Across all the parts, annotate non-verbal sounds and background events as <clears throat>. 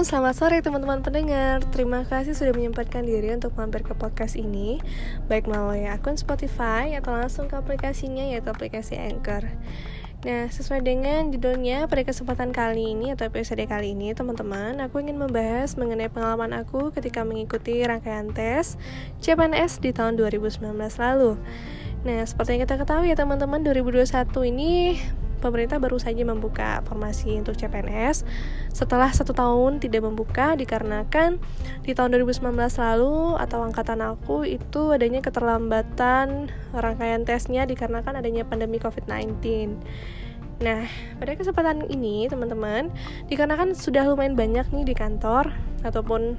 Selamat sore teman-teman pendengar. Terima kasih sudah menyempatkan diri untuk mampir ke podcast ini, baik melalui akun Spotify atau langsung ke aplikasinya yaitu aplikasi Anchor. Nah, sesuai dengan judulnya pada kesempatan kali ini atau episode kali ini, teman-teman, aku ingin membahas mengenai pengalaman aku ketika mengikuti rangkaian tes CPNS di tahun 2019 lalu. Nah, seperti yang kita ketahui ya teman-teman, 2021 ini pemerintah baru saja membuka formasi untuk CPNS setelah satu tahun tidak membuka dikarenakan di tahun 2019 lalu atau angkatan aku itu adanya keterlambatan rangkaian tesnya dikarenakan adanya pandemi COVID-19. Nah, pada kesempatan ini teman-teman, dikarenakan sudah lumayan banyak nih di kantor ataupun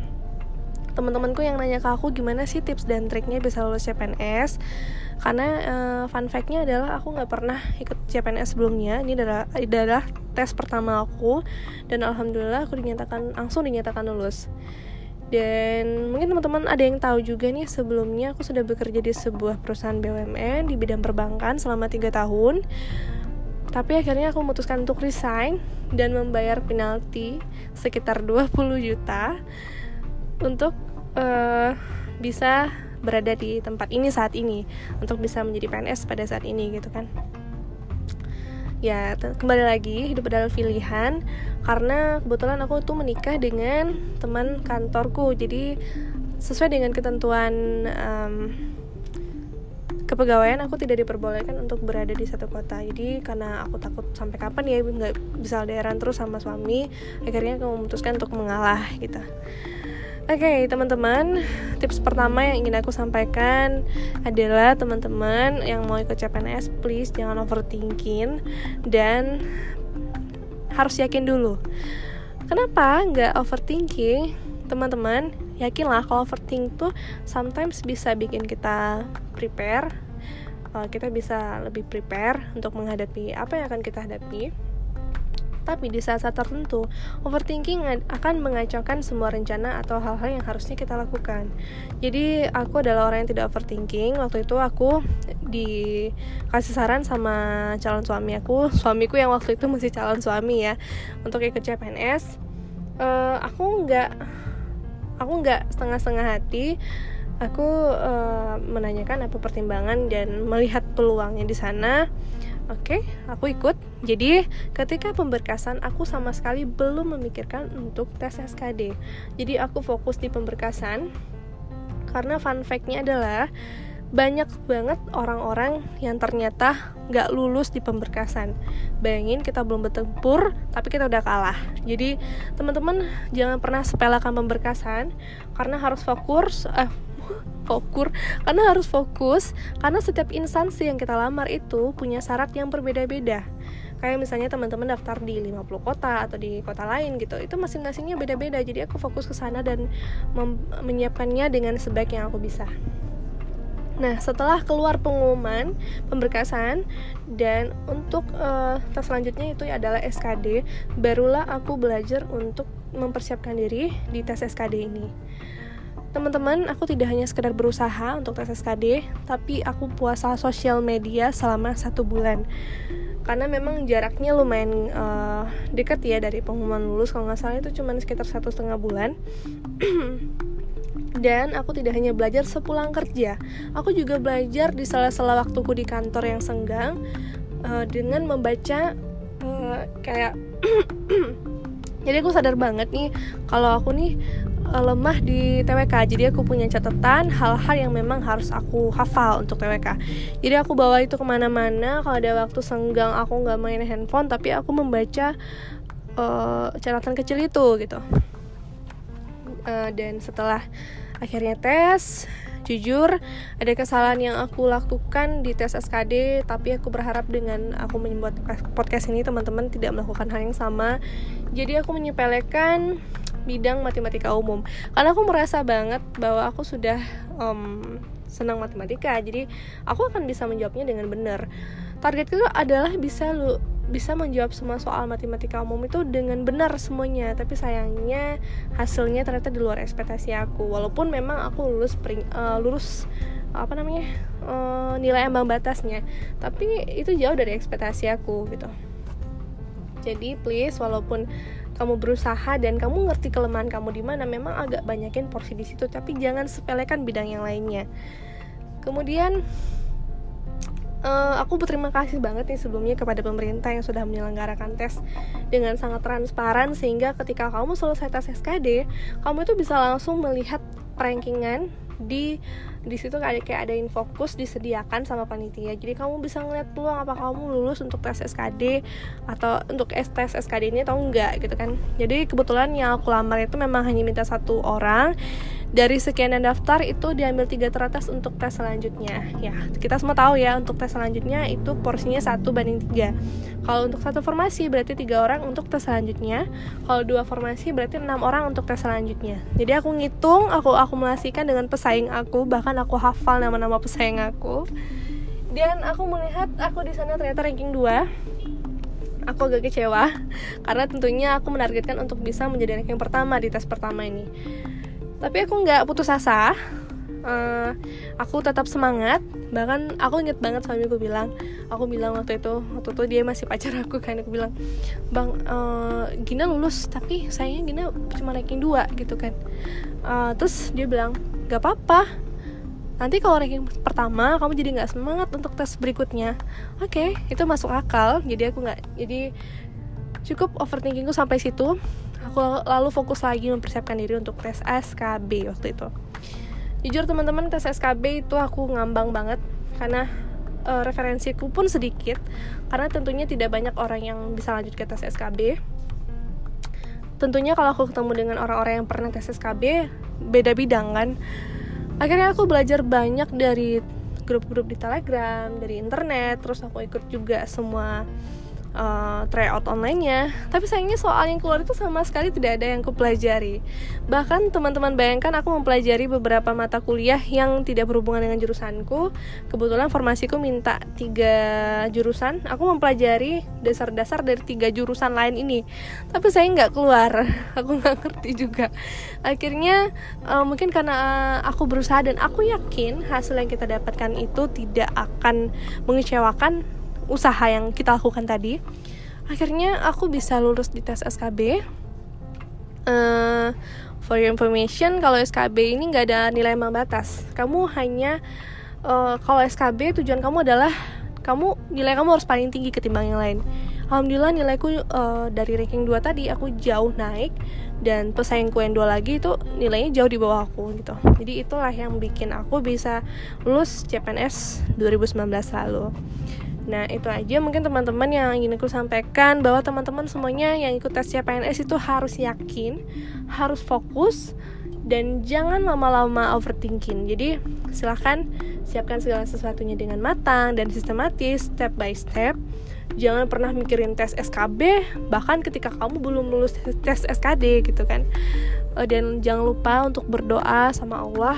teman-temanku yang nanya ke aku gimana sih tips dan triknya bisa lulus CPNS karena uh, fun factnya adalah aku nggak pernah ikut CPNS sebelumnya. Ini adalah adalah tes pertama aku dan alhamdulillah aku dinyatakan langsung dinyatakan lulus. Dan mungkin teman-teman ada yang tahu juga nih sebelumnya aku sudah bekerja di sebuah perusahaan BUMN di bidang perbankan selama tiga tahun. Tapi akhirnya aku memutuskan untuk resign dan membayar penalti sekitar 20 juta untuk uh, bisa berada di tempat ini saat ini untuk bisa menjadi PNS pada saat ini gitu kan. Ya kembali lagi hidup adalah pilihan karena kebetulan aku tuh menikah dengan teman kantorku. Jadi sesuai dengan ketentuan um, kepegawaian aku tidak diperbolehkan untuk berada di satu kota. Jadi karena aku takut sampai kapan ya nggak bisa daerah terus sama suami akhirnya aku memutuskan untuk mengalah gitu okay, teman-teman, tips pertama yang ingin aku sampaikan adalah teman-teman yang mau ikut CPNS, please jangan overthinking dan harus yakin dulu. Kenapa nggak overthinking? Teman-teman, yakinlah kalau overthinking tuh sometimes bisa bikin kita prepare, uh, kita bisa lebih prepare untuk menghadapi apa yang akan kita hadapi tapi di saat-saat tertentu, overthinking akan mengacaukan semua rencana atau hal-hal yang harusnya kita lakukan. Jadi, aku adalah orang yang tidak overthinking. Waktu itu aku dikasih saran sama calon suami aku, suamiku yang waktu itu masih calon suami ya, untuk ikut CPNS. Uh, eh, aku nggak, aku nggak setengah-setengah hati. Aku uh, menanyakan apa pertimbangan dan melihat peluangnya di sana Oke, okay, aku ikut. Jadi, ketika pemberkasan, aku sama sekali belum memikirkan untuk tes SKD. Jadi, aku fokus di pemberkasan. Karena fun fact-nya adalah banyak banget orang-orang yang ternyata nggak lulus di pemberkasan. Bayangin kita belum bertempur, tapi kita udah kalah. Jadi teman-teman jangan pernah sepelekan pemberkasan karena harus fokus, eh, fokus karena harus fokus karena setiap instansi yang kita lamar itu punya syarat yang berbeda-beda. Kayak misalnya teman-teman daftar di 50 kota atau di kota lain gitu itu masing-masingnya beda-beda. Jadi aku fokus ke sana dan menyiapkannya dengan sebaik yang aku bisa. Nah, setelah keluar pengumuman pemberkasan dan untuk uh, tes selanjutnya itu adalah SKD, barulah aku belajar untuk mempersiapkan diri di tes SKD ini. Teman-teman, aku tidak hanya sekedar berusaha untuk tes SKD, tapi aku puasa sosial media selama satu bulan. Karena memang jaraknya lumayan uh, dekat ya dari pengumuman lulus, kalau nggak salah itu cuma sekitar satu setengah bulan. <clears throat> Dan aku tidak hanya belajar sepulang kerja, aku juga belajar di sela-sela waktuku di kantor yang senggang uh, dengan membaca uh, kayak <clears throat> jadi aku sadar banget nih kalau aku nih uh, lemah di TWK jadi aku punya catatan hal-hal yang memang harus aku hafal untuk TWK jadi aku bawa itu ke mana-mana. Kalau ada waktu senggang aku nggak main handphone tapi aku membaca uh, catatan kecil itu gitu. Uh, dan setelah akhirnya tes jujur ada kesalahan yang aku lakukan di tes SKD tapi aku berharap dengan aku membuat podcast ini teman-teman tidak melakukan hal yang sama. Jadi aku menyepelekan bidang matematika umum. Karena aku merasa banget bahwa aku sudah um, senang matematika jadi aku akan bisa menjawabnya dengan benar. Target itu adalah bisa lu bisa menjawab semua soal matematika umum itu dengan benar semuanya tapi sayangnya hasilnya ternyata di luar ekspektasi aku. Walaupun memang aku lulus pering, uh, lulus apa namanya uh, nilai ambang batasnya tapi itu jauh dari ekspektasi aku gitu. Jadi please walaupun kamu berusaha dan kamu ngerti kelemahan kamu di mana memang agak banyakin porsi di situ. Tapi jangan sepelekan bidang yang lainnya. Kemudian uh, aku berterima kasih banget nih sebelumnya kepada pemerintah yang sudah menyelenggarakan tes dengan sangat transparan sehingga ketika kamu selesai tes SKD kamu itu bisa langsung melihat rankingan di di situ kayak kayak ada infokus disediakan sama panitia. Jadi kamu bisa ngeliat peluang apa kamu lulus untuk tes SKD atau untuk tes SKD ini atau enggak gitu kan. Jadi kebetulan yang aku lamar itu memang hanya minta satu orang dari sekian yang daftar itu diambil tiga teratas untuk tes selanjutnya. Ya kita semua tahu ya untuk tes selanjutnya itu porsinya satu banding tiga. Kalau untuk satu formasi berarti tiga orang untuk tes selanjutnya. Kalau dua formasi berarti enam orang untuk tes selanjutnya. Jadi aku ngitung aku akumulasikan dengan pesaing aku bahkan aku hafal nama-nama pesaing aku. Dan aku melihat aku di sana ternyata ranking 2 aku agak kecewa karena tentunya aku menargetkan untuk bisa menjadi ranking pertama di tes pertama ini tapi aku nggak putus asa. Uh, aku tetap semangat. Bahkan aku inget banget suamiku bilang aku bilang waktu itu waktu itu dia masih pacar aku kan aku bilang bang uh, Gina lulus tapi sayangnya Gina cuma ranking dua gitu kan. Uh, terus dia bilang gak apa-apa. Nanti kalau ranking pertama kamu jadi nggak semangat untuk tes berikutnya. Oke okay, itu masuk akal. Jadi aku nggak jadi cukup overthinkingku sampai situ aku lalu fokus lagi mempersiapkan diri untuk tes SKB waktu itu. Jujur teman-teman tes SKB itu aku ngambang banget karena uh, referensiku pun sedikit karena tentunya tidak banyak orang yang bisa lanjut ke tes SKB tentunya kalau aku ketemu dengan orang-orang yang pernah tes SKB beda bidang kan? Akhirnya aku belajar banyak dari grup-grup di telegram dari internet terus aku ikut juga semua uh, tryout online-nya. Tapi sayangnya soal yang keluar itu sama sekali tidak ada yang kupelajari bahkan teman-teman bayangkan aku mempelajari beberapa mata kuliah yang tidak berhubungan dengan jurusanku. Kebetulan formasiku minta tiga jurusan. Aku mempelajari dasar-dasar dari tiga jurusan lain ini. Tapi saya nggak keluar. <laughs> Aku nggak ngerti juga. Akhirnya uh, mungkin karena aku berusaha dan aku yakin hasil yang kita dapatkan itu tidak akan mengecewakan usaha yang kita lakukan tadi. Akhirnya aku bisa lulus di tes SKB uh, eh, for your information kalau SKB ini nggak ada nilai ambang batas. Kamu hanya uh, kalau SKB tujuan kamu adalah kamu nilai kamu harus paling tinggi ketimbang yang lain. Alhamdulillah nilaiku uh, dari ranking 2 tadi aku jauh naik dan pesaingku yang dua lagi itu nilainya jauh di bawah aku gitu. Jadi itulah yang bikin aku bisa lulus CPNS 2019 lalu Nah itu aja mungkin teman-teman yang ingin aku sampaikan bahwa teman-teman semuanya yang ikut tes CPNS itu harus yakin, harus fokus dan jangan lama-lama overthinking. Jadi silahkan siapkan segala sesuatunya dengan matang dan sistematis, step by step. Jangan pernah mikirin tes SKB bahkan ketika kamu belum lulus tes SKD gitu kan. Eh, dan jangan lupa untuk berdoa sama Allah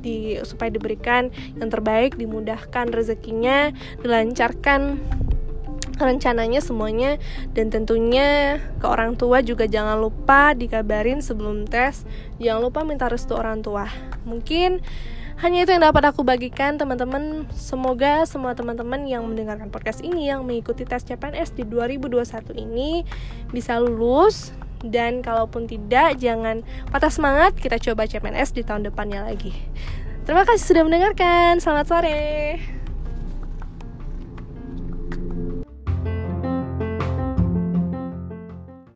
di supaya diberikan yang terbaik dimudahkan rezekinya dilancarkan rencananya semuanya. Dan tentunya ke orang tua juga jangan lupa dikabarin sebelum tes. Jangan lupa minta restu orang tua. Mungkin hanya itu yang dapat aku bagikan teman-teman. Semoga semua teman-teman yang mendengarkan podcast ini yang mengikuti tes CPNS di 2021 ini bisa lulus dan kalaupun tidak jangan patah semangat kita coba CPNS di tahun depannya lagi. Terima kasih sudah mendengarkan. Selamat sore